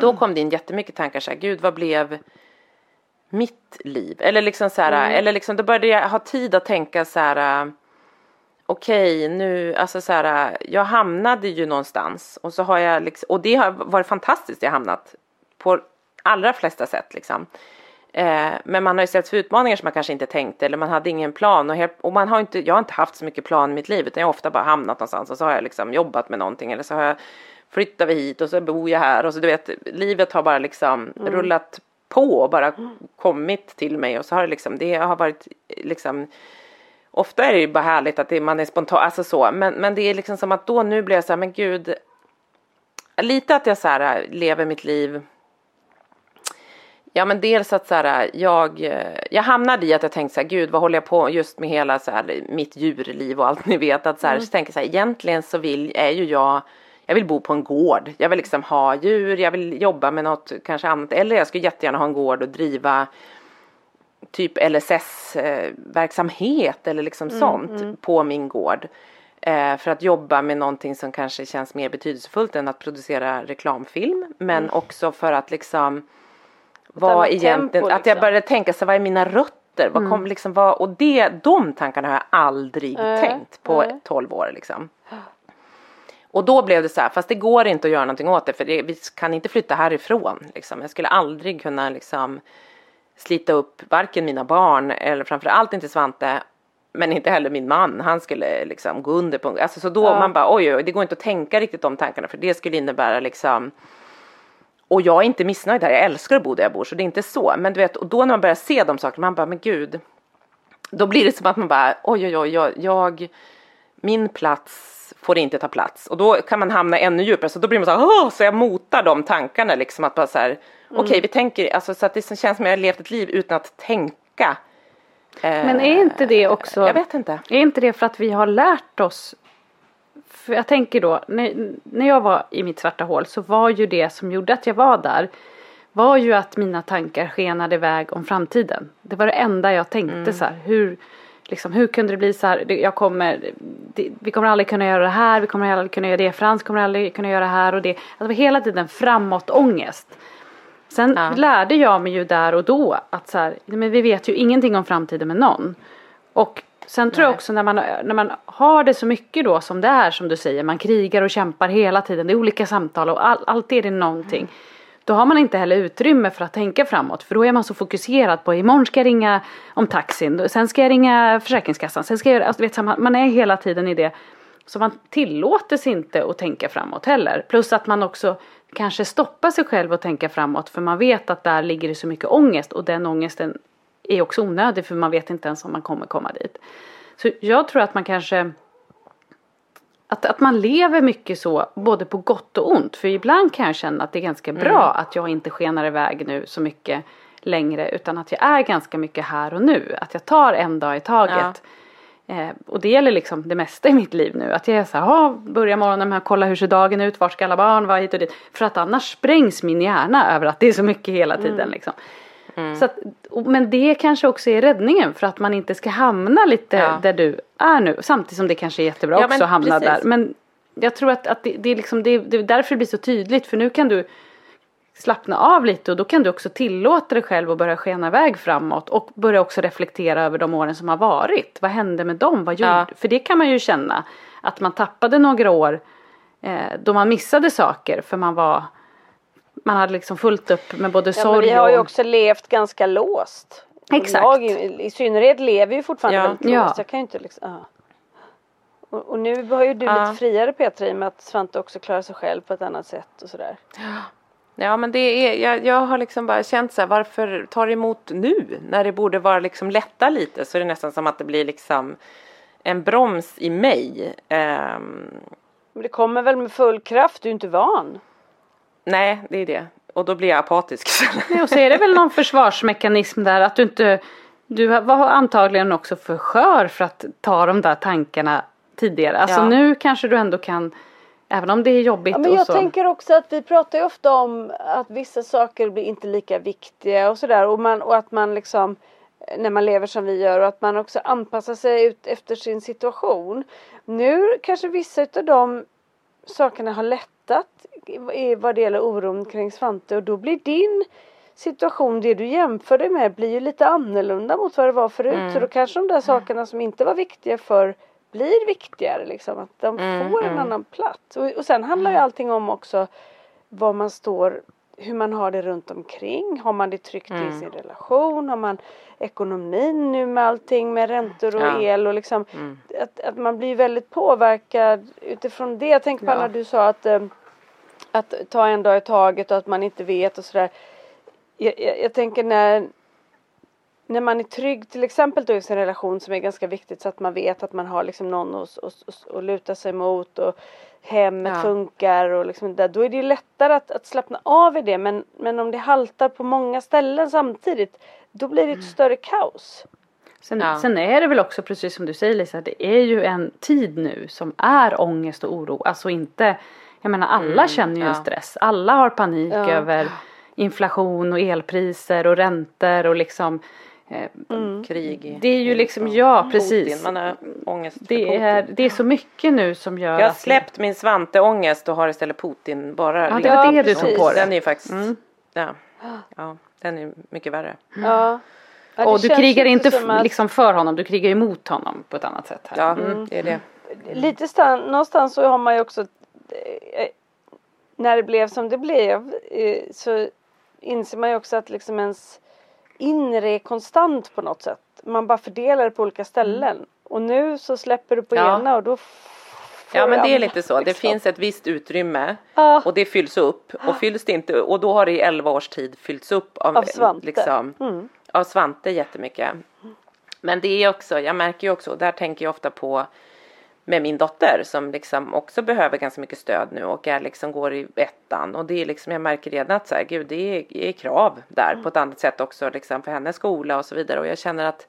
då kom det in jättemycket tankar så här, gud vad blev mitt liv? Eller liksom så här, mm. eller liksom då började jag ha tid att tänka så här okej nu, alltså så här, jag hamnade ju någonstans och så har jag liksom, och det har varit fantastiskt jag hamnat på allra flesta sätt liksom. Eh, men man har ju ställts för utmaningar som man kanske inte tänkte eller man hade ingen plan och, helt, och man har inte, jag har inte haft så mycket plan i mitt liv utan jag har ofta bara hamnat någonstans och så har jag liksom jobbat med någonting eller så har jag flyttat vi hit och så bor jag här. Och så du vet livet har bara liksom mm. rullat på och bara kommit till mig. Och så har det liksom, det har varit liksom ofta är det ju bara härligt att det, man är spontan, alltså så, men, men det är liksom som att då nu blir jag så här, men gud, lite att jag så här lever mitt liv. Ja men dels att så här, jag, jag hamnade i att jag tänkte så här, gud vad håller jag på just med hela så här, mitt djurliv och allt ni vet. Att så här, mm. så tänker jag så här, egentligen så vill, är ju jag, jag vill bo på en gård, jag vill liksom ha djur, jag vill jobba med något kanske annat, eller jag skulle jättegärna ha en gård och driva typ LSS-verksamhet eller liksom mm, sånt mm. på min gård. Eh, för att jobba med någonting som kanske känns mer betydelsefullt än att producera reklamfilm. Men mm. också för att liksom vad egentligen, tempo, liksom. att jag liksom. började tänka så vad är mina rötter? Vad kom, mm. liksom, vad, och det, de tankarna har jag aldrig äh, tänkt på äh. 12 år liksom. Och då blev det så här, fast det går inte att göra någonting åt det för det, vi kan inte flytta härifrån. Liksom. Jag skulle aldrig kunna liksom slita upp varken mina barn eller framförallt inte Svante men inte heller min man, han skulle liksom gå under på, alltså så då ja. man bara oj, oj det går inte att tänka riktigt de tankarna för det skulle innebära liksom och jag är inte missnöjd här, jag älskar att bo där jag bor så det är inte så, men du vet och då när man börjar se de sakerna, man bara men gud då blir det som att man bara oj oj oj, jag, jag min plats får inte ta plats och då kan man hamna ännu djupare så då blir man så här, Åh! så jag motar de tankarna liksom att bara så här mm. okej okay, vi tänker alltså så att det känns som att jag har levt ett liv utan att tänka. Men är inte det också, jag vet inte. Är inte det för att vi har lärt oss för jag tänker då, när, när jag var i mitt svarta hål så var ju det som gjorde att jag var där var ju att mina tankar skenade iväg om framtiden. Det var det enda jag tänkte mm. så här, hur, liksom, hur kunde det bli så här, jag kommer, det, vi kommer aldrig kunna göra det här, vi kommer aldrig kunna göra det, Frans kommer aldrig kunna göra det här och det. Alltså, hela tiden framåt ångest. Sen ja. lärde jag mig ju där och då att så här, men vi vet ju ingenting om framtiden med någon. Och sen tror Nej. jag också när man, när man har det så mycket då som det är som du säger, man krigar och kämpar hela tiden, det är olika samtal och all, alltid är det någonting. Mm. Då har man inte heller utrymme för att tänka framåt för då är man så fokuserad på imorgon ska jag ringa om taxin, sen ska jag ringa Försäkringskassan, sen ska jag alltså, vet, man är hela tiden i det. Så man tillåter sig inte att tänka framåt heller. Plus att man också kanske stoppar sig själv att tänka framåt för man vet att där ligger det så mycket ångest och den ångesten är också onödig för man vet inte ens om man kommer komma dit. Så jag tror att man kanske att, att man lever mycket så, både på gott och ont. För ibland kan jag känna att det är ganska bra Mm. att jag inte skenar iväg nu så mycket längre. Utan att jag är ganska mycket här och nu. Att jag tar en dag i taget. Eh, och det gäller liksom det mesta i mitt liv nu. Att jag är så här, "Ja, börjar morgonen med att kolla hur ser dagen ut, var ska alla barn vara hit och dit. För att annars sprängs min hjärna över att det är så mycket hela tiden liksom. Så att, men det kanske också är räddningen för att man inte ska hamna lite Ja. där du är nu. Samtidigt som det kanske är jättebra Ja, också att hamna precis. där. Men jag tror att, att det, det är liksom, det, det är därför det blir så tydligt. För nu kan du slappna av lite och då kan du också tillåta dig själv att börja skena iväg framåt. Och börja också reflektera över de åren som har varit. Vad hände med dem? Vad gjorde? Ja. För det kan man ju känna. Att man tappade några år eh, då man missade saker för man var man hade liksom fullt upp med både Ja, sorg vi har ju och... också levt ganska låst. Och Exakt. Jag i, synnerhet lever ju fortfarande Ja. väldigt Ja. låst. Jag kan ju inte liksom, ja. och, och nu har ju du Ja. lite friare Petra i och med att Svante också klarar sig själv på ett annat sätt och sådär. Ja men det är, jag, jag har liksom bara känt så här, varför tar det emot nu? När det borde vara liksom lätta lite så är det nästan som att det blir liksom en broms i mig. Ehm, Men det kommer väl med full kraft, du är inte van. Nej, det är det. Och då blir jag apatisk. Nej, och så är det väl någon försvarsmekanism där att du inte Du var antagligen också för skör för att ta de där tankarna tidigare. Alltså Ja. nu kanske du ändå kan Även om det är jobbigt Ja, men och jag så. tänker också att vi pratar ju ofta om att vissa saker blir inte lika viktiga och sådär och, man, och att man liksom när man lever som vi gör och att man också anpassar sig ut efter sin situation. Nu kanske vissa utav de sakerna har lättat i vad det gäller oron kring Svante och då blir din situation, det du jämför dig med blir ju lite annorlunda mot vad det var förut. Så då kanske de där sakerna som inte var viktiga för blir viktigare liksom. Att de Mm, får en mm. annan plats. Och, och sen handlar ju allting om också var man står, hur man har det runt omkring. Har man det tryggt i Mm. sin relation? Har man ekonomin nu med allting med räntor och Ja. el och liksom Mm. att, att man blir väldigt påverkad utifrån det. Jag tänker på Ja. när du sa att, eh, att ta en dag i taget och att man inte vet och sådär. Jag, jag, jag tänker när när man är trygg till exempel då i sin relation som är ganska viktigt så att man vet att man har liksom någon att, att, att, att luta sig mot och hemmet Ja. funkar och liksom där. Då är det ju lättare att, att slappna av i det men, men om det haltar på många ställen samtidigt då blir det ett större kaos. Sen, Ja. sen är det väl också precis som du säger Lisa, det är ju en tid nu som är ångest och oro. Alltså inte, jag menar alla Mm, känner ju en ja. stress. Alla har panik Ja. över inflation och elpriser och räntor och liksom eh, Krig. i- Det är ju liksom, ja precis. Putin. Man har ångest för Det Putin. är, det är så mycket nu som gör Jag har att släppt min Svante-ångest och har istället Putin bara. Ja, det var det Ja, du tog på Den är dig. ju faktiskt, Mm. ja, ja, den är mycket värre. Ja. Ja, det Och du krigar ju inte att- liksom för honom, du krigar emot honom på ett annat sätt här. Ja, Mm. det är det. lite stan, någonstans så har man ju också eh, när det blev som det blev eh, så inser man ju också att liksom ens inre är konstant på något sätt. Man bara fördelar det på olika ställen. Och nu så släpper du på Ja. ena och då Ja men det är lite så. Det liksom. finns ett visst utrymme och det fylls upp och fylls det inte och då har det i 11 års tid fyllts upp av, Av Svante. Liksom, Mm. av Svante jättemycket. Men det är också, jag märker ju också, där tänker jag ofta på med min dotter som liksom också behöver ganska mycket stöd nu och är liksom går i ettan och det är liksom jag märker redan att så här, gud det är, är krav där på ett annat sätt också liksom för hennes skola och så vidare och jag känner att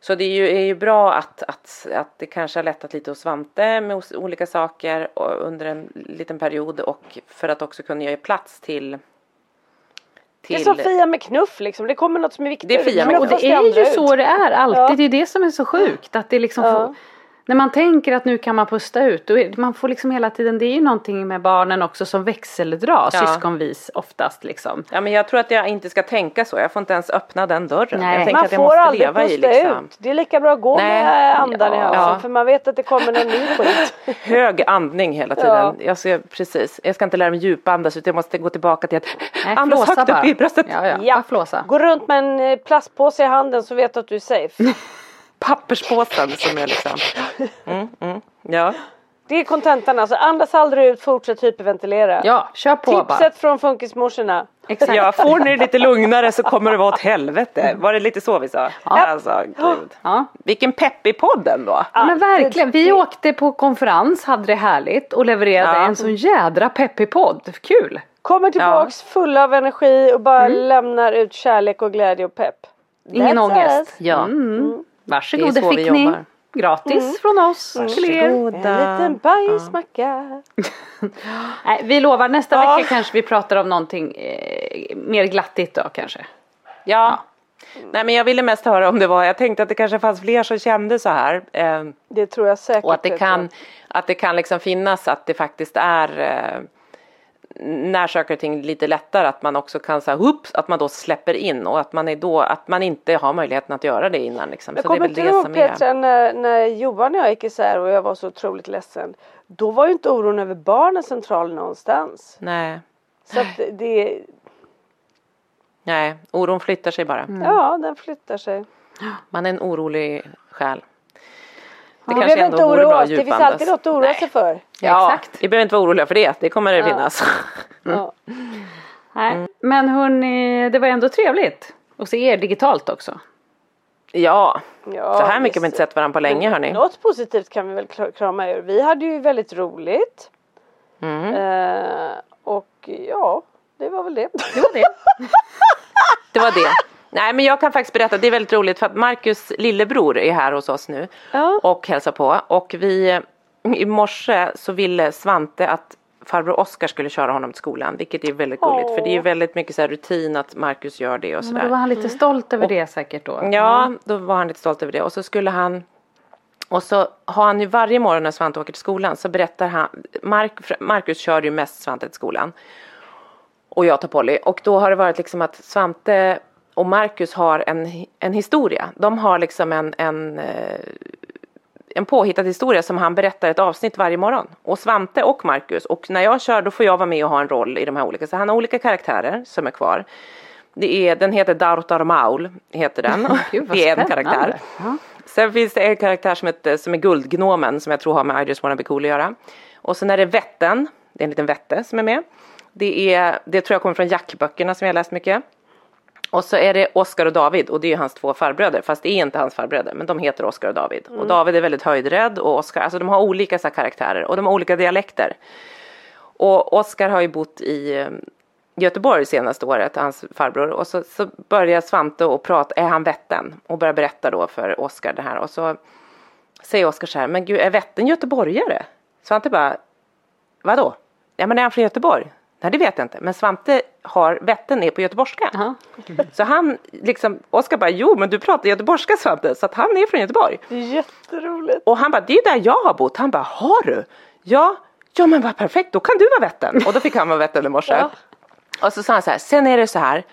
så det är ju, är ju bra att, att, att det kanske har lättat lite hos Svante med olika saker och, under en liten period och för att också kunna ge plats till Det är till som Fia med knuff liksom. Det kommer något som är viktigt. Det är Fia med Och knuffas det är ju så det är alltid. Ja. Det är det som är så sjukt. Att det liksom Ja. får, när man tänker att nu kan man pusta ut. Då är, man får liksom hela tiden. Det är ju någonting med barnen också som växeldras Ja. syskonvis oftast liksom. Ja men jag tror att jag inte ska tänka så. Jag får inte ens öppna den dörren. Nej. Jag tänker Man att jag får måste aldrig leva pusta i liksom. ut. Det är lika bra att gå Nej. med andan i Ja. halsen. Ja. För man vet att det kommer någon ny skit. Hög andning hela tiden. Ja. Jag ska, precis. Jag ska inte lära mig djupandas utan jag måste gå tillbaka till att Nej, andas högt upp bara. i bröstet. Ja, ja. Ja. Gå runt med en eh, plastpåse i handen så vet du att du är safe. Papperspåsen som är liksom. Mm, mm, ja. Det är kontentan alltså. Andas aldrig ut, fortsätt hyperventilera. Ja, kör på bara. Tipset från funkismorsorna. Exakt. Ja, får ni det lite lugnare så kommer det vara åt helvete. Var det lite så vi sa? Ja. Alltså, gud. Ja. Vilken pepp i podden då. Ja, men verkligen. Vi åkte på konferens, hade det härligt och levererade Ja. en sån jädra peppig podd. Kul! Kommer tillbaks fulla av energi och bara lämnar ut kärlek och glädje och pepp. Ingen That's ångest. us. Ja. Mm. Varsågod, Det är det så vi fick ni. Gratis från oss till er. En liten bajsmacka. Nej, vi lovar nästa Ja. vecka kanske vi pratar om någonting eh, mer glattigt då kanske. Ja. Nej men jag ville mest höra om det var, jag tänkte att det kanske fanns fler som kände så här. Eh, Det tror jag säkert. och att det kan, att det kan liksom finnas att det faktiskt är eh, när saker och ting lite lättare att man också kan säga att man då släpper in och att man är då, att man inte har möjligheten att göra det innan liksom. Jag kommer inte ihåg. Petra när, när Johan och jag gick isär och jag var så otroligt ledsen. Då var ju inte oron över barnen central någonstans. Nej, Så att det, nej, oron flyttar sig bara. ja den flyttar sig. Man är en orolig själ. Det Vi kanske ändå inte vore bra oss, det finns alltid något att oroa sig för. Ja, Exakt. Vi behöver inte vara oroliga för det, det kommer det Ja. finnas. Ja. Nej. Men hörni, det var ändå trevligt att se er digitalt också. Ja, Ja, så här mycket har vi inte sett varandra på länge hörni. Något positivt kan vi väl kra- krama ur. Vi hade ju väldigt roligt. Mm. Eh, och ja, det var väl det. Det var det. Det var det. Nej men jag kan faktiskt berätta, det är väldigt roligt för att Marcus lillebror är här hos oss nu Ja. och hälsar på. Och vi i morse så ville Svante att farbror Oskar skulle köra honom till skolan vilket är väldigt gulligt för det är ju väldigt mycket så här rutin att Marcus gör det och Men då sådär. var han lite stolt över det säkert då. Ja, då var han lite stolt över det. Och så skulle han och så har han ju varje morgon när Svante åker till skolan så berättar han, Mark, Marcus kör ju mest Svante till skolan. Och jag tar Polly. Och då har det varit liksom att Svante och Marcus har en, en historia. De har liksom en, en, eh, en påhittad historia som han berättar ett avsnitt varje morgon. Och Svante och Marcus och när jag kör då får jag vara med och ha en roll i de här olika. Så han har olika karaktärer som är kvar. Det är, den heter Dartar Maul, heter den. Gud, det är en karaktär. Ja. Sen finns det en karaktär som, heter, som är Guldgnomen som jag tror har med I just wanna be cool att göra. Och sen är det Vätten, det är en liten vätte som är med. Det, är, det tror jag kommer från Jack-böckerna som jag har läst mycket. Och så är det Oscar och David och det är hans två farbröder fast det är inte hans farbröder men de heter Oscar och David. Och David är väldigt höjdrädd och Oscar, alltså de har olika så karaktärer och de har olika dialekter. Och Oscar har ju bott i eh, Göteborg senaste året, hans farbror. Och så, så börjar Svante och prata, är han vätten? Och börjar berätta då för Oscar det här. Och så säger Oscar så här, men gud är vätten göteborgare? Svante bara, vadå? Ja men är han från Göteborg? Nej det vet jag inte, men Svante har, vätten är på göteborgska. Jaha. Så han liksom, Oscar bara, jo men du pratar göteborgska Svante, så att han är från Göteborg. Det är jätteroligt. Och han bara, det är där jag har bott. Han bara, har du? Ja, ja men vad perfekt, då kan du vara vätten. Och då fick han vara vätten i morse. Ja. Och så sa han så här, sen är det så här,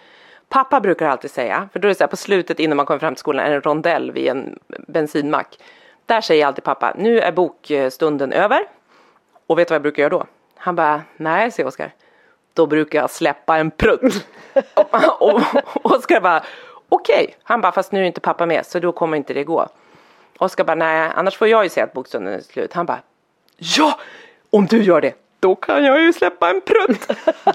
pappa brukar alltid säga, för då är det så här på slutet innan man kommer fram till skolan är det en rondell vid en bensinmack. Där säger alltid pappa, nu är bokstunden över. Och vet du vad jag brukar göra då? Han bara, nej, säger Oskar. Då brukar jag släppa en prutt. och, och Oskar bara, okej. Han bara, fast nu är inte pappa med så då kommer inte det gå. Oskar bara, nej, annars får jag ju säga att bokstunden är slut. Han bara, ja, om du gör det, då kan jag ju släppa en prutt.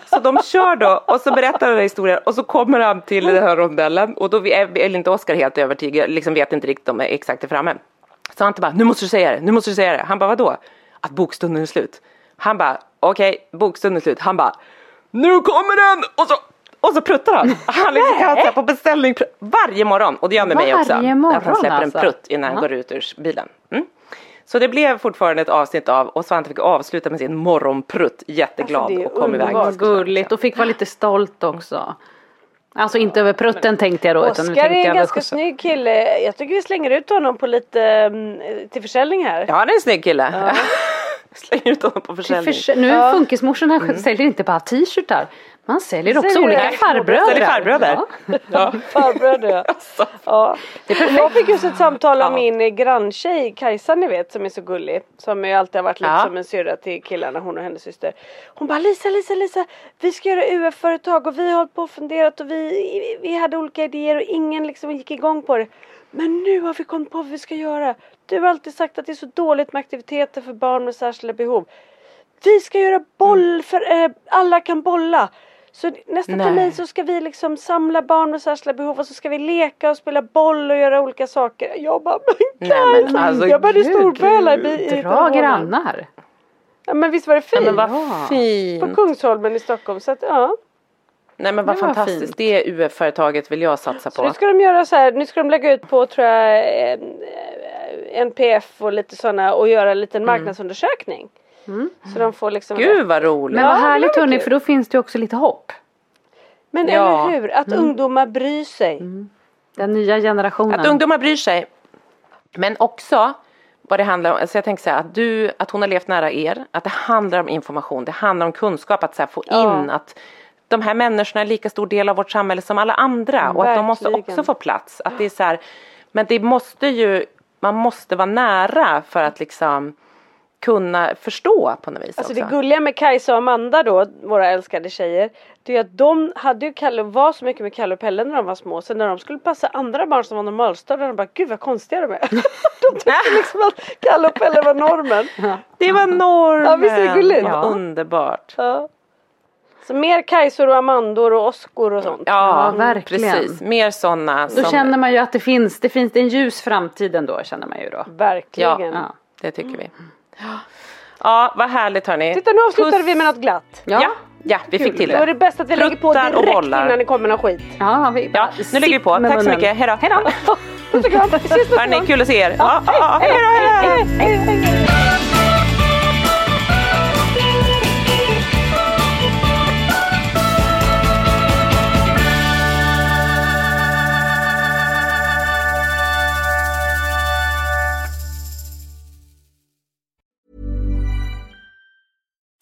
så de kör då och så berättar den här historien och så kommer han till den här rondellen och då är är inte Oskar helt övertygad, liksom vet inte riktigt om det exakt är framme. Så han inte bara, nu måste du säga det, nu måste du säga det. Han bara, vadå? Att bokstunden är slut. Han bara, okej, bokstunden är slut. Han bara, nu kommer den! Och så, och så pruttar han. Han liksom kan säga på beställning varje morgon och det gör med mig också. Varje Att morgon, han släpper alltså. en prutt innan han Ja. går ut ur bilen. Mm. Så det blev fortfarande ett avsnitt av och Svante fick avsluta med sin morgonprutt jätteglad Alltså, det är och kom iväg. underbart. Vad gulligt och fick vara lite stolt också. Alltså inte över prutten tänkte jag då utan nu Oskar är en ganska skjutsen. snygg kille. Jag tycker vi slänger ut honom på lite mm, till försäljning här. Ja, han är en snygg kille. Slänger ut honom på försäljning. förs- Nu Ja. funkismorsan här säljer inte bara t-shirtar. Man säljer också Säljer- olika farbröder. Säljer farbröder. Ja. Ja. Farbröder ja. Alltså. ja. Jag fick just ett samtal av Ja. min granntjej Kajsa ni vet som är så gullig. Som ju alltid har varit lite Ja. som en syrra till killarna hon och hennes syster. Hon bara Lisa Lisa Lisa vi ska göra UF-företag och vi har hållit på och funderat och vi, vi hade olika idéer och ingen liksom gick igång på det. Men nu har vi kommit på vad vi ska göra. Du har alltid sagt att det är så dåligt med aktiviteter för barn med särskilda behov. Vi ska göra boll för eh, alla kan bolla. Så nästa Nej. termin så ska vi liksom samla barn med särskilda behov och så ska vi leka och spela boll och göra olika saker. Jag bara, men Nej, men alltså, jag började Gud, storpöla i, Dra grannar. Ja men visst var det Ja, fint? men vad Ja. På fint. Kungsholmen i Stockholm så att ja. Nej men vad Det fantastiskt. fint. Det UF-företaget vill jag satsa Så på. nu ska de göra så här, nu ska de lägga ut på tror jag NPF och lite sådana och göra en liten marknadsundersökning. Så de får liksom Mm. Gud vad roligt. Men vad härligt hörni för då finns det också lite hopp. Men Ja. eller hur, att ungdomar bryr sig. Den nya generationen. Att ungdomar bryr sig. Men också vad det handlar om, alltså jag tänker så här, att du, att hon har levt nära er, att det handlar om information, det handlar om kunskap, att så här, få Ja. in att de här människorna är lika stor del av vårt samhälle som alla andra och att de måste Verkligen. också få plats. Att det är så här, men det måste ju, man måste vara nära för att liksom kunna förstå på något vis Alltså också. det gulliga med Kajsa och Amanda då, våra älskade tjejer. Det är att de hade ju Kalle och var så mycket med Kalle och Pelle när de var små. Så när de skulle passa andra barn som var normalstörda, de bara gud vad konstiga de är. de tyckte liksom att Kalle och Pelle var normen. Det var normen! Ja, visst är det gulligt? Ja. underbart. Ja. Så mer Kajsor och Amandor och Oskor och sånt. Ja, Ja, verkligen. precis. Mer sådana Då som, känner man ju att det finns, det finns en ljus framtid ändå känner man ju då. Verkligen. Ja. det tycker vi. Ja, vad härligt hörni. Titta nu avslutade Puss. vi med något glatt. Ja, ja, vi fick till Då är det det. bäst att vi lägger på Pruttar och direkt innan det kommer någon skit. Ja, vi Ja, nu lägger vi på. Tack så mycket. Hej då. Hej då. Puss och kram, vi ses nästa Hörni, gång. kul att se er. Ja. Hej då, hej då, hej